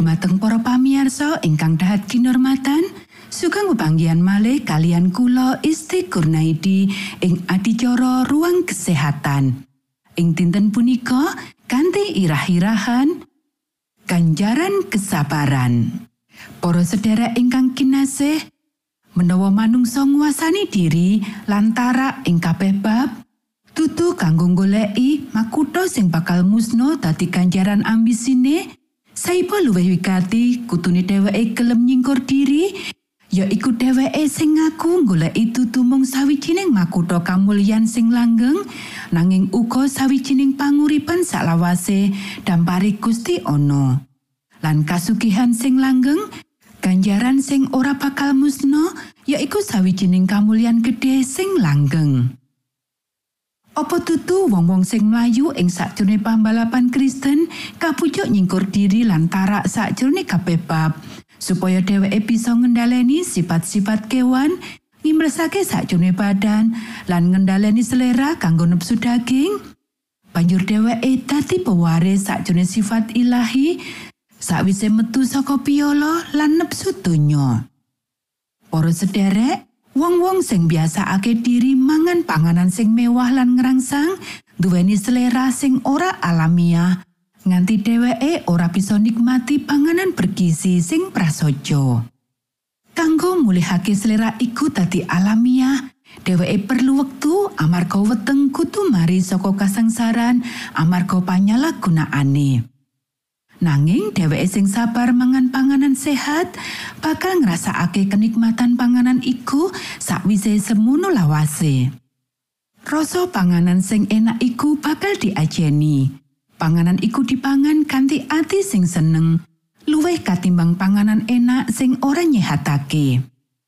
Dumateng para pamiarsa ingkang dahat kinurmatan, sugeng pepanggihan malih kalian kula Isti Kurnaidi ing adicara ruang kesehatan. Ing dinten punika kanthi irah-irahan ganjaran kesabaran. Para sedherek ingkang kinasih, menawa manungsa nguasani diri lantara ing kabeh bab, tutu kanggo goleki makutha sing bakal musno dadi ganjaran ambisine, saipa luwih wigati kutune dheweke gelem nyingkur diri, ya iku dheweke sing ngaku goleki tutu mung sawijining makutha kamulyan sing langgeng, nanging uga sawijining panguripan saklawase dampari Gusti ana. lan kasugihan sing langgeng ganjaran sing ora bakal musno yaiku sawijining kamulyan gedhe sing langgeng Apa tutu wong-wong sing mlayu ing sakjroning pambalapan Kristen kapucuk nyingkur diri lan tarak sakjroning kabeh bab supaya dheweke bisa ngendhaleni sifat-sifat kewan ngimresake sakjroning badan lan ngendhaleni selera kanggo nepsu daging banjur dheweke dadi pewaris sakjroning sifat ilahi sakwise metu saka piala lan nepsu donya. Para sederek, wong-wong sing biasakake diri mangan panganan sing mewah lan ngerangsang, duweni selera sing ora alamiah, nganti dheweke ora bisa nikmati panganan bergizi sing prasaja. Kanggo mulihake selera iku dadi alamiah, dheweke perlu wektu amarga weteng kutu mari saka kasangsaran amarga panyalahgunaane. Nanging dheweke sing sabar mangan panganan sehat bakal ngrasakake kenikmatan panganan iku sakwise semono lawase. Rasa panganan sing enak iku bakal diajeni. Panganan iku dipangan kanthi ati sing seneng, luwih katimbang panganan enak sing ora nyehatake.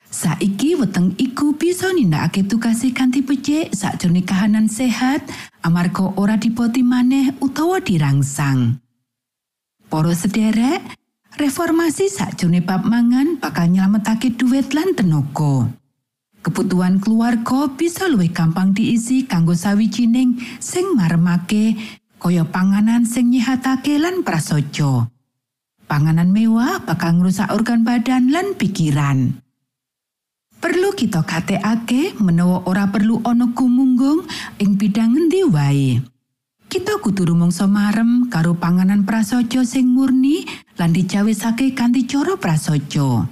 Saiki weteng iku bisa nindakake tugase kanthi becik sakjroning kahanan sehat amarga ora dipoti maneh utawa dirangsang. Para sederek, reformasi sakjroning bab mangan bakal nyelametake duit lan tenaga. Kebutuhan keluarga bisa luwih gampang diisi kanggo sawijining sing maremake kaya panganan sing nyehatake lan prasaja. Panganan mewah bakal ngrusak organ badan lan pikiran. Perlu kita gatekake menawa ora perlu ana gumunggung ing bidang ngendi wae. Kita kudu rumangsa marem karo panganan prasaja sing murni lan dicawisake kanthi cara prasaja.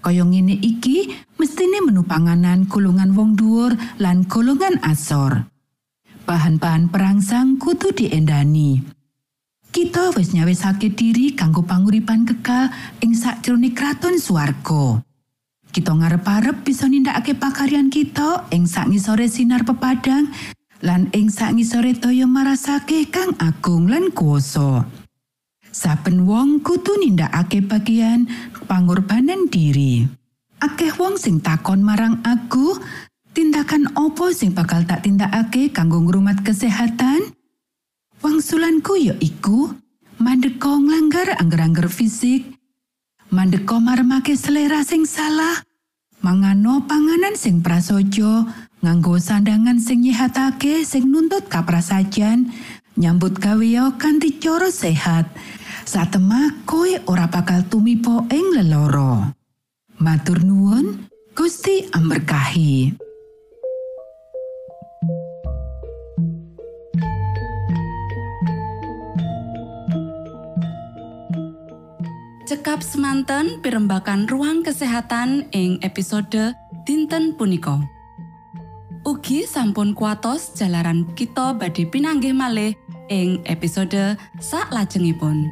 Kaya ngene iki, mestine menu panganan golongan wong dhuwur lan golongan asor. Bahan-bahan perangsang kudu diendani. Kita wis nyawisake diri kanggo panguripan kekal ing sakjroning kraton swarga. Kita ngarep-arep bisa nindakake pakaryan kita ing sakngisore sinar pepadang lan ing sangisore toya marasake kang agung lan kuwasa. Saben wong kudu nindakake bagian pangorbanan diri. Akeh wong sing takon marang aku, tindakan opo sing bakal tak tindakake kanggo ngrumat kesehatan? Wangsulanku ya iku mandeka nglanggar angger-angger fisik, mandeka marmake selera sing salah, mangano panganan sing prasaja, nganggo sandangan sing nyehatake sing nuntut kaprasajan nyambut gawe kanthi cara sehat. Satemah koe ora bakal tumipo ing leloro. Matur nuwun Gusti amberkahi. Cekap semanten pimbakan ruang kesehatan ing episode dinten punika. Ugi sampun kuatos jalaran kita badhe pinanggih malih ing episode sak lajengipun.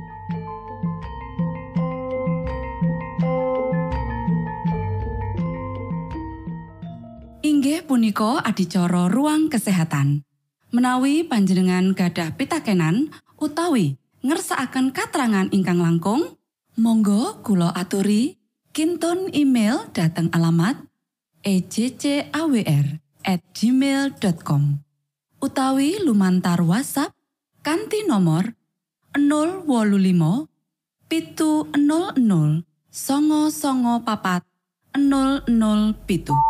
Inggih punika adicara ruang kesehatan. Menawi panjenengan gadah pitakenan utawi ngersakaken katrangan ingkang langkung, monggo kulo aturi kinton email dateng alamat ejcawr@ gmail.com utawi lumantar WhatsApp kanti nomor 025 pitu 00 songo songo papat 00 pitu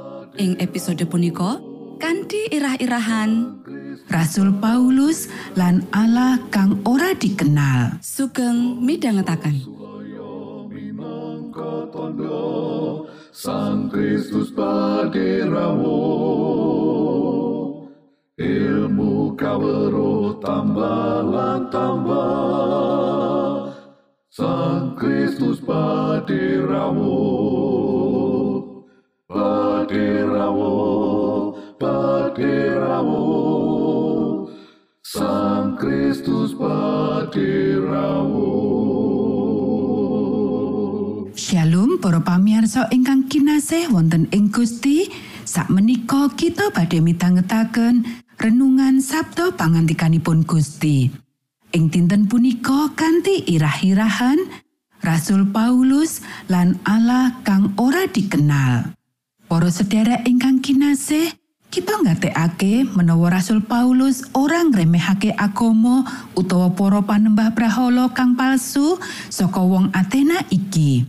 ing episode punika kanthi irah-irahan Rasul Paulus lan Allah kang ora dikenal. sugeng tondo Sang Kristus paderamu ilmu kawero tambah tambah. Sang Kristus paderamu Sang Kristus paderamu Shalom para pamirsa ingkang kinasih wonten ing Gusti. Sakmenika kita badhe midhangetaken renungan Sabda pangantikanipun Gusti. Ing dinten punika kanthi irah-irahan Rasul Paulus lan Allah kang ora dikenal. Para sedherek ingkang kinasih, kita ngatekake menawa Rasul Paulus ora ngremehake agama utawa para panembah brahala kang palsu saka wong Athena iki.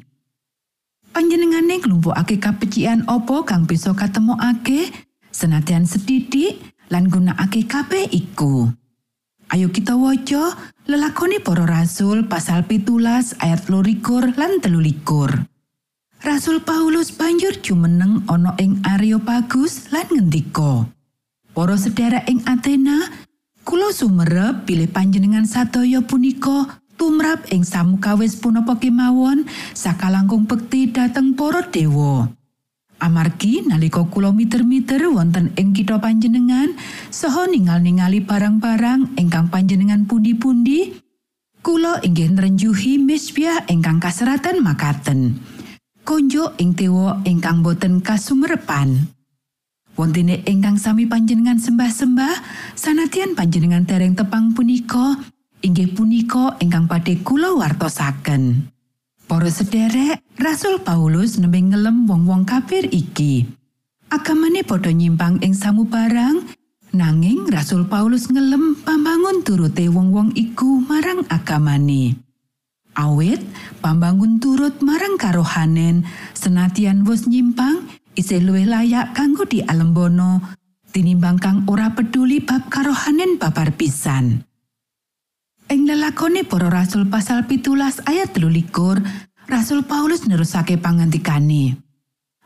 Panjenengane nglumpukake kapecikan apa kang bisa katemokake senadyan sedidik lan gunakake kabeh iku. Ayo kita waca lelakoni para rasul pasal pitulas ayat lorikur lan telulikur. Rasul Paulus banjur jumeneng ana ing Areopagus lan ngendika. Para sedherek ing Athena, kula sumerep pilih panjenengan sadaya punika tumrap ing samukawis punapa kemawon sakalangkung bekti dhateng para dewa. Amargi nalika kula miter-miter wonten ing kitha panjenengan saha ningal-ningali barang-barang ingkang panjenengan pundi-pundi, kula inggih nrenjuhi misbiah ingkang kaseratan makaten. Konjo ing dewa ingkang boten kasumerepan. Wontene ingkang sami panjenengan sembah-sembah, sanadyan panjenengan dereng tepang punika, inggih punika ingkang badhe kula wartosaken. Para sederek, Rasul Paulus nembe ngelem wong-wong kafir iki. Agamane padha nyimpang ing samubarang, nanging Rasul Paulus ngelem pambangun turute wong-wong iku marang agamane. Awit, pambangun turut marang karohanen, senatian wis nyimpang, isih luwih layak kanggo dialembono, tinimbang kang ora peduli bab karohanen babar pisan. Ing lelakone para rasul pasal pitulas ayat telulikur, Rasul Paulus nerusake pangantikane.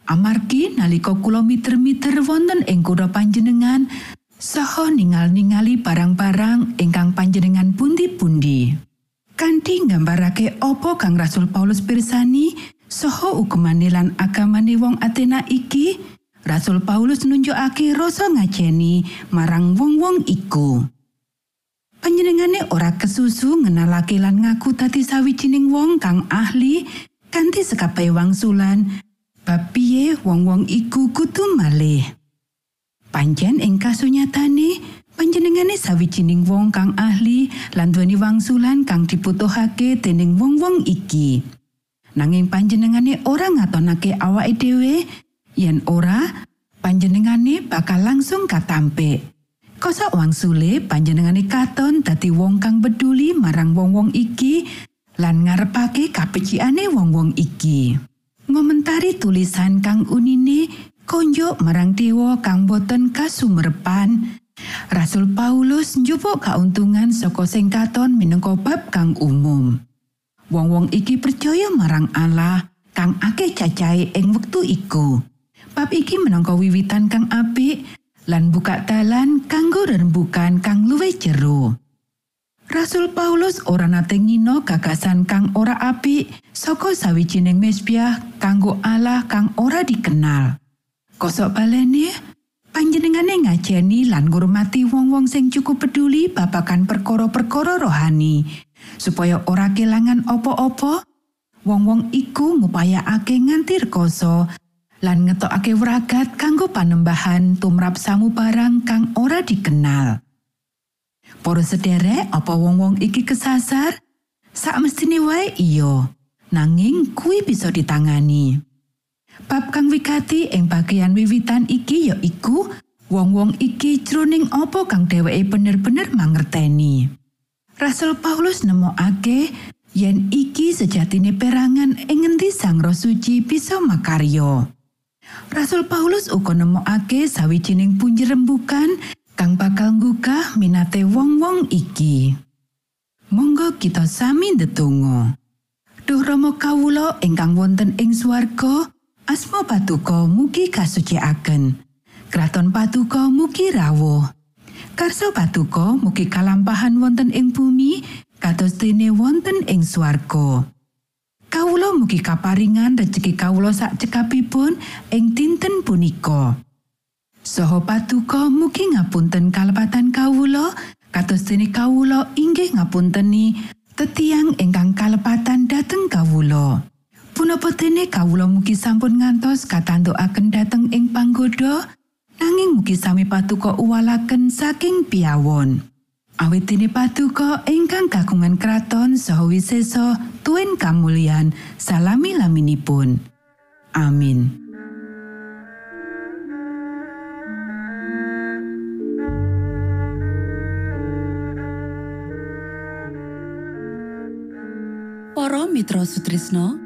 Amargi nalika kula miter-miter wonten ing kutha panjenengan, saha ningal-ningali barang-barang ingkang panjenengan pundi-pundi. Kanthi nggambarake apa kang Rasul Paulus pirsani, saha ukemane lan agamane wong Athena iki, Rasul Paulus nunjukake rasa ngajeni marang wong-wong iku. Panjenengane ora kesusu ngenalake lan ngaku dadi sawijining wong kang ahli kanthi sekabehe wangsulan bab piye wong-wong iku kudu malih. Panjen ing kasunyatane panjenengane sawijining wong kang ahli lan duweni wangsulan kang dibutuhake dening wong-wong iki. Nanging panjenengane ora ngatonake awake dhewe yen ora panjenengane bakal langsung katampik. Kosok wangsule panjenengane katon dadi wong kang peduli marang wong-wong iki lan ngarepake kapecikane wong-wong iki. Ngomentari tulisan kang unine konjo marang dewa kang boten kasumerepan. Rasul Paulus njupuk kauntungan saka sing katon minangka bab kang umum. Wong-wong iki percaya marang Allah kang akeh cacahe ing wektu iku. Bab iki minangka wiwitan kang apik lan buka dalan kanggo rembukan kang luwih jero. Rasul Paulus ora nate ngino gagasan kang ora apik saka sawijining mesbiah kanggo Allah kang ora dikenal. Kosok balene panjenengane ngajeni lan ngurmati wong-wong sing cukup peduli babagan perkara-perkara rohani supaya ora kelangan opo-opo. Wong-wong iku ngupayakake nganti rekoso lan ngetokake wragat kanggo panembahan tumrap samubarang kang ora dikenal. Para sederek, apa wong-wong iki kesasar? Sak mestine wae iya, nanging kuwi bisa ditangani. Bab kang wigati ing bagian wiwitan iki ya iku wong-wong iki jroning apa kang dheweke bener-bener mangerteni. Rasul Paulus nemokake yen iki sejatine perangan ing ngendi Sang Roh Suci bisa makarya. Rasul Paulus uga nemokake sawijining punjerembukan kang bakal nggugah minate wong-wong iki. Monggo kita sami ndedonga. Duh Rama kawula ingkang wonten ing swarga, asma patuko mugi kasucikaken. Kraton patuko mugi rawuh. Karso patuko mugi kalampahan wonten ing bumi kados dene wonten ing swarga. Kawula mugi kaparingan rejeki kawula sak cekapipun ing dinten punika. Saha patuko mugi ngapunten kalepatan kawula kados dene kawula inggih ngapunteni tetiang ingkang kalepatan dhateng kawula. Punapa dene kawula mugi sampun ngantos katantukaken dhateng ing panggoda nanging mugi sami patuko uwalaken saking piawon. Awit dene patuko ingkang kagungan kraton saha wisesa tuen kamulyan salami laminipun. Amin. Para Mitra Sutrisno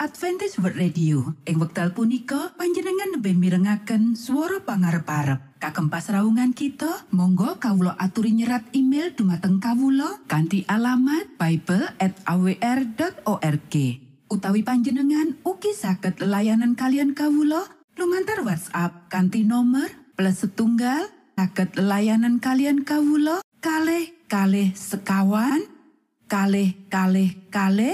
Adventist World Radio. Ing wekdal punika panjenengan lebih mirengaken swara pangarep-arep. Kagem pasraungan kita, monggo kawula aturi nyerat email dumateng kawula kanthi alamat bible@awr.org. Utawi panjenengan ugi saged layanan kalian kawula lumantar WhatsApp kanthi nomor plus setunggal saged layanan kalian kawula kalih kalih sekawan kalih kalih kalih